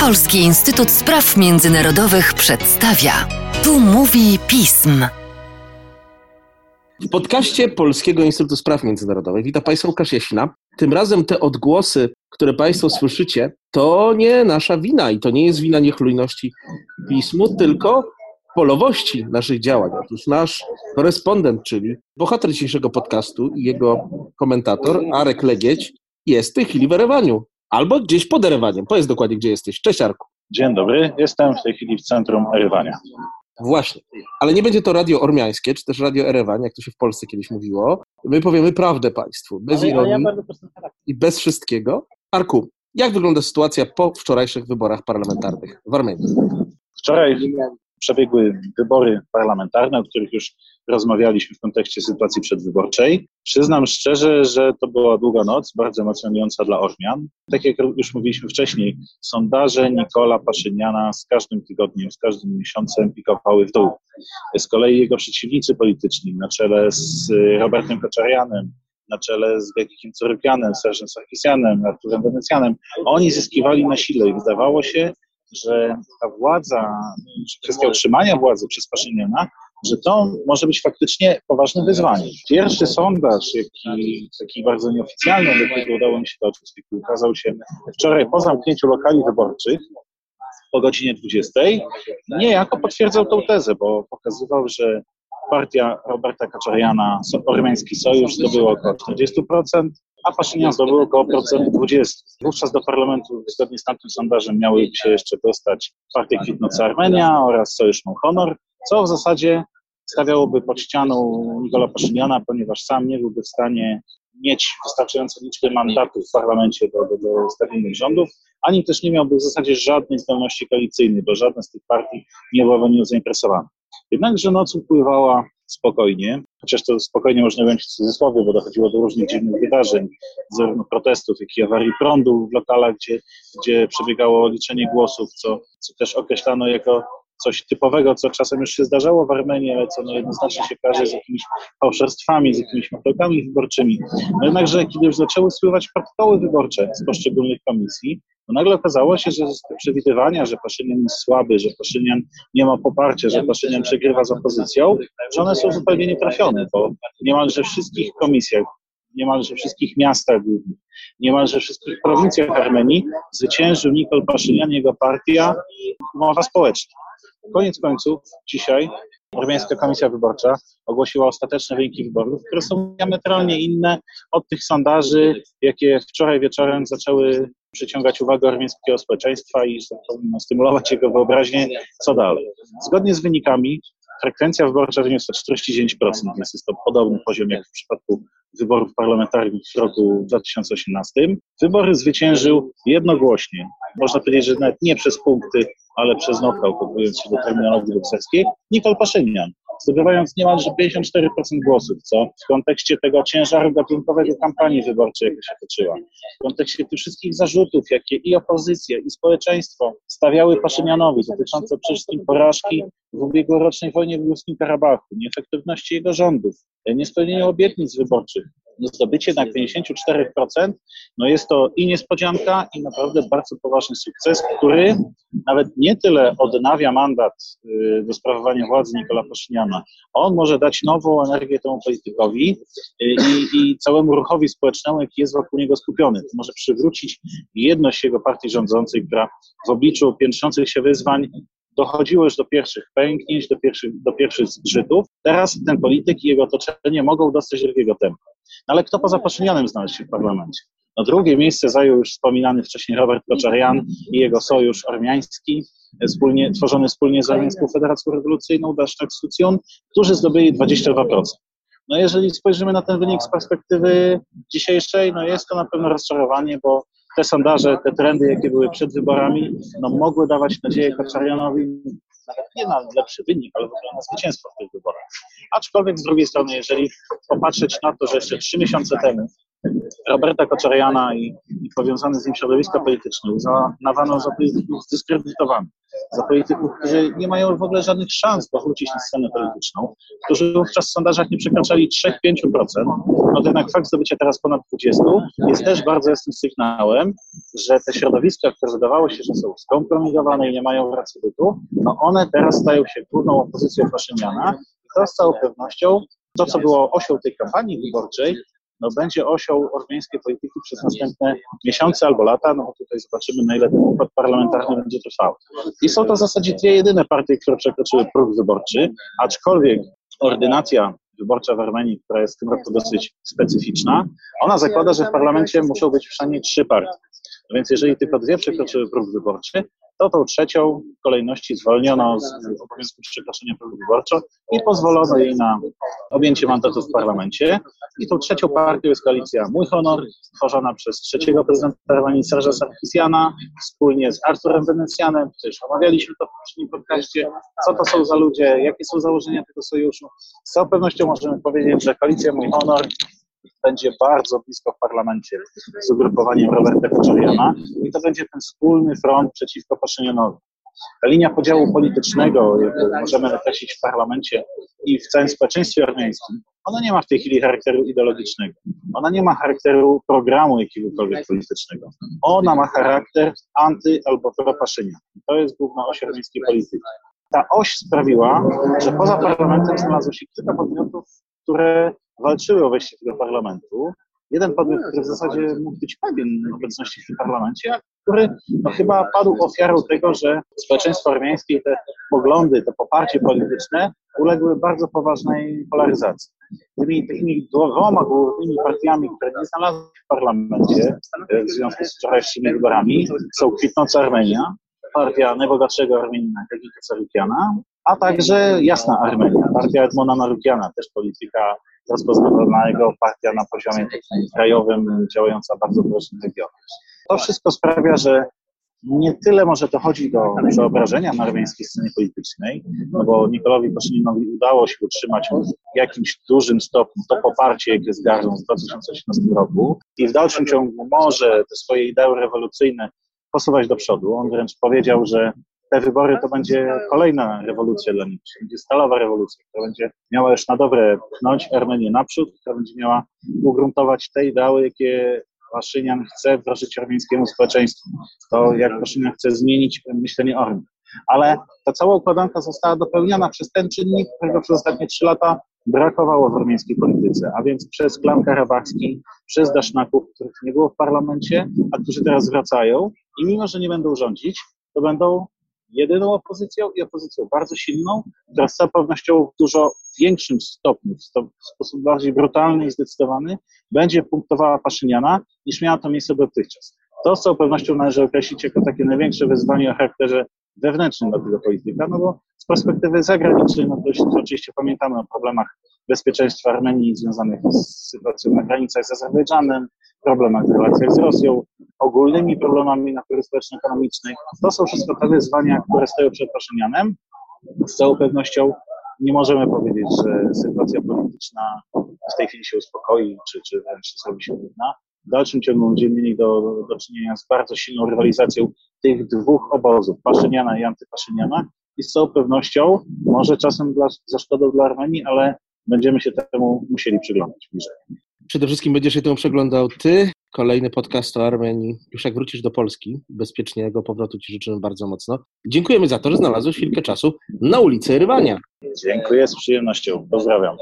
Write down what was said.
Polski Instytut Spraw Międzynarodowych przedstawia. Tu mówi pism. W podcaście Polskiego Instytutu Spraw Międzynarodowych witam Państwa Łukasz Jasina. Tym razem te odgłosy, które Państwo słyszycie, to nie nasza wina i to nie jest wina niechlujności pismu, tylko polowości naszych działań. Otóż nasz korespondent, czyli bohater dzisiejszego podcastu i jego komentator, Arek Legieć, jest w tej chwili w Erewaniu. Albo gdzieś pod Erewaniem. Powiedz dokładnie, gdzie jesteś. Cześć, Arku. Dzień dobry, jestem w tej chwili w centrum Erywania. Właśnie. Ale nie będzie to radio ormiańskie, czy też radio Erewan, jak to się w Polsce kiedyś mówiło. My powiemy prawdę Państwu, bez ironii i bez wszystkiego. Arku, jak wygląda sytuacja po wczorajszych wyborach parlamentarnych w Armenii? Wczoraj przebiegły wybory parlamentarne, o których już rozmawialiśmy w kontekście sytuacji przedwyborczej. Przyznam szczerze, że to była długa noc, bardzo emocjonująca dla Ormian. Tak jak już mówiliśmy wcześniej, sondaże Nikola Paszyniana z każdym tygodniem, z każdym miesiącem pikowały w dół. Z kolei jego przeciwnicy polityczni na czele z Robertem Kaczarianem, na czele z Gekikiem Corypianem, Serżem Sarkisianem, Arturem Wenecjanem, oni zyskiwali na sile i wydawało się, że ta władza, kwestia utrzymania władzy przez Paszyniana, że to może być faktycznie poważnym wyzwaniem. Pierwszy sondaż, jaki, taki bardzo nieoficjalny, do którego udało mi się dotrzeć, ukazał się wczoraj po zamknięciu lokali wyborczych po godzinie 20, niejako potwierdzał tą tezę, bo pokazywał, że partia Roberta Kaczariana, Ormiański Sojusz, zdobyła około 40%, a Paszynian zdobył około procent 20. Wówczas do parlamentu, zgodnie z tamtym sondażem, miały się jeszcze dostać Partia Kwitnąca Armenia oraz Sojusz Mon Honor, co w zasadzie stawiałoby pod ścianą Nikola Paszyniana, ponieważ sam nie byłby w stanie mieć wystarczającej liczby mandatów w parlamencie do, do, do stabilnych rządów, ani też nie miałby w zasadzie żadnej zdolności koalicyjnej, bo żadna z tych partii nie była nią zainteresowana. Jednakże noc upływała spokojnie, chociaż to spokojnie można ująć w cudzysłowie, bo dochodziło do różnych dziwnych wydarzeń, zarówno protestów, jak i awarii prądu w lokalach, gdzie, gdzie przebiegało liczenie głosów, co, co też określano jako coś typowego, co czasem już się zdarzało w Armenii, ale co no jednoznacznie się każe z jakimiś fałszerstwami, z jakimiś matołkami wyborczymi. No jednakże, kiedy już zaczęły spływać protokoły wyborcze z poszczególnych komisji, to nagle okazało się, że te przewidywania, że Paszynian jest słaby, że Paszynian nie ma poparcia, że Paszynian przegrywa z opozycją, że one są zupełnie nietrafione, bo niemalże wszystkich komisjach, niemalże wszystkich miastach głównych, niemalże wszystkich prowincjach Armenii zwyciężył Nikol Paszynian, jego partia, mowa społeczna. Koniec końców, dzisiaj Ormiańska Komisja Wyborcza ogłosiła ostateczne wyniki wyborów, które są diametralnie inne od tych sondaży, jakie wczoraj wieczorem zaczęły przyciągać uwagę armeńskiego społeczeństwa i stymulować jego wyobraźnię, co dalej. Zgodnie z wynikami frekwencja wyborcza wyniosła 49%, więc jest to podobny poziom jak w przypadku wyborów parlamentarnych w roku 2018. Wybory zwyciężył jednogłośnie, można powiedzieć, że nawet nie przez punkty, ale przez knockout, odwołując się do terminologii brukselskiej, Nikol Paszynian, zdobywając niemalże 54% głosów, co? W kontekście tego ciężaru gatunkowego kampanii wyborczej, jaka się toczyła, w kontekście tych wszystkich zarzutów, jakie i opozycja, i społeczeństwo stawiały Paszynianowi, dotyczące przede wszystkim porażki w ubiegłorocznej wojnie w Górskim Karabachu, nieefektywności jego rządów, niespełnienia obietnic wyborczych, zdobycie jednak 54%, no jest to i niespodzianka, i naprawdę bardzo poważny sukces, który nawet nie tyle odnawia mandat y, do sprawowania władzy Nikola Paszyniana, on może dać nową energię temu politykowi y, i, i całemu ruchowi społecznemu, jaki jest wokół niego skupiony. Może przywrócić jedność jego partii rządzącej, która w obliczu piętrzących się wyzwań dochodziło już do pierwszych pęknięć, do pierwszych, do pierwszych zgrzytów. Teraz ten polityk i jego otoczenie mogą dostać drugiego tempa. No ale kto poza Paszynianem znalazł się w parlamencie? No drugie miejsce zajął już wspominany wcześniej Robert Koczarian i jego sojusz ormiański, wspólnie, tworzony wspólnie z Armiańską Federacją Rewolucyjną, Daszczak Sucjon, którzy zdobyli 22%. No jeżeli spojrzymy na ten wynik z perspektywy dzisiejszej, no jest to na pewno rozczarowanie, bo te sondaże, te trendy, jakie były przed wyborami, no mogły dawać nadzieję Kaczarianowi nawet nie na lepszy wynik, ale w ogóle na zwycięstwo w tych wyborach. Aczkolwiek z drugiej strony, jeżeli popatrzeć na to, że jeszcze trzy miesiące temu Roberta Koczariana i, i powiązane z nim środowiska polityczne. Uznawano za polityków zdyskredytowanych, za polityków, którzy nie mają w ogóle żadnych szans powrócić na scenę polityczną, którzy wówczas w sondażach nie przekraczali 3-5%, no jednak fakt zdobycia teraz ponad 20% jest też bardzo jasnym sygnałem, że te środowiska, które wydawało się, że są skompromitowane i nie mają racji bytu, no one teraz stają się główną opozycją Paszyniana i to z całą pewnością to, co było osią tej kampanii wyborczej, no będzie osią ormiańskiej polityki przez następne miesiące albo lata, no bo tutaj zobaczymy, na ile ten układ parlamentarny będzie trwał. I są to w zasadzie dwie jedyne partie, które przekroczyły próg wyborczy, aczkolwiek ordynacja wyborcza w Armenii, która jest w tym roku dosyć specyficzna, ona zakłada, że w parlamencie muszą być przynajmniej trzy partie. Więc jeżeli tylko dwie przekroczyły próg wyborczy, to tą trzecią w kolejności zwolniono z obowiązku przekroczenia progu wyborczego i pozwolono jej na objęcie mandatu w parlamencie. I tą trzecią partią jest koalicja Mój Honor, tworzona przez trzeciego prezydenta Armenii Serża Sarkisiana, wspólnie z Arturem Wenecjanem, też omawialiśmy to w poprzednim podcaście, co to są za ludzie, jakie są założenia tego sojuszu. Z całą pewnością możemy powiedzieć, że koalicja Mój Honor będzie bardzo blisko w parlamencie z ugrupowaniem Roberta Koczariana i to będzie ten wspólny front przeciwko Paszynianowi. Ta linia podziału politycznego, jaką możemy określić w parlamencie i w całym społeczeństwie armeńskim, ona nie ma w tej chwili charakteru ideologicznego. Ona nie ma charakteru programu jakiegokolwiek politycznego. Ona ma charakter anty- albo propaszynia. To jest główna oś armeńskiej polityki. Ta oś sprawiła, że poza parlamentem znalazło się kilka podmiotów, które walczyły o wejście do parlamentu. Jeden podmiot, który w zasadzie mógł być pewien obecności w tym parlamencie, a który no, chyba padł ofiarą tego, że społeczeństwo armeńskie i te poglądy, to poparcie polityczne uległy bardzo poważnej polaryzacji. Tymi takimi dwoma głównymi partiami, które nie znalazły się w parlamencie e, w związku z wczorajszymi wyborami, są kwitnąca Armenia, partia najbogatszego Armenina, Kagika Sarukiana, a także Jasna Armenia, partia Edmona Marukiana, też polityka rozpoznawanego partia na poziomie krajowym, działająca bardzo w różnych regionach. To wszystko sprawia, że nie tyle może to chodzi do przeobrażenia na armeńskiej scenie politycznej, no bo Nikolowi Paszyninowi udało się utrzymać w jakimś dużym stopniu to poparcie, jakie zgarną w 2018 roku i w dalszym ciągu może te swoje idee rewolucyjne posuwać do przodu. On wręcz powiedział, że te wybory to będzie kolejna rewolucja dla nich, będzie stalowa rewolucja, która będzie miała już na dobre pchnąć Armenię naprzód, która będzie miała ugruntować te ideały, jakie Paszynian chce wdrożyć armeńskiemu społeczeństwu. To jak Paszynian chce zmienić myślenie o Armii. Ale ta cała układanka została dopełniona przez ten czynnik, którego przez ostatnie trzy lata brakowało w armeńskiej polityce, a więc przez klan karabachski, przez Dasznaków, których nie było w parlamencie, a którzy teraz wracają i mimo, że nie będą rządzić, to będą jedyną opozycją i opozycją bardzo silną, która z całą pewnością w dużo większym stopniu, w sposób bardziej brutalny i zdecydowany, będzie punktowała Paszyniana, niż miała to miejsce dotychczas. To z całą pewnością należy określić jako takie największe wyzwanie o charakterze wewnętrznym dla tego polityka, no bo z perspektywy zagranicznej, no to oczywiście pamiętamy o problemach bezpieczeństwa Armenii związanych z sytuacją na granicach z Azerbejdżanem, problemach w relacjach z Rosją, ogólnymi problemami natury społeczno-ekonomicznej. To są wszystko te wyzwania, które stoją przed Paszynianem. Z całą pewnością nie możemy powiedzieć, że sytuacja polityczna w tej chwili się uspokoi, czy, czy wręcz zrobi się trudna. W dalszym ciągu będziemy mieli do, do czynienia z bardzo silną rywalizacją tych dwóch obozów, Paszyniana i antypaszyniana i z całą pewnością, może czasem dla, za szkodą dla Armenii, ale będziemy się temu musieli przyglądać bliżej. Przede wszystkim będziesz się temu przeglądał ty. Kolejny podcast o Armenii. Już jak wrócisz do Polski, bezpiecznego powrotu Ci życzymy bardzo mocno. Dziękujemy za to, że znalazłeś chwilkę czasu na ulicy Rywania. Dziękuję z przyjemnością. Pozdrawiam.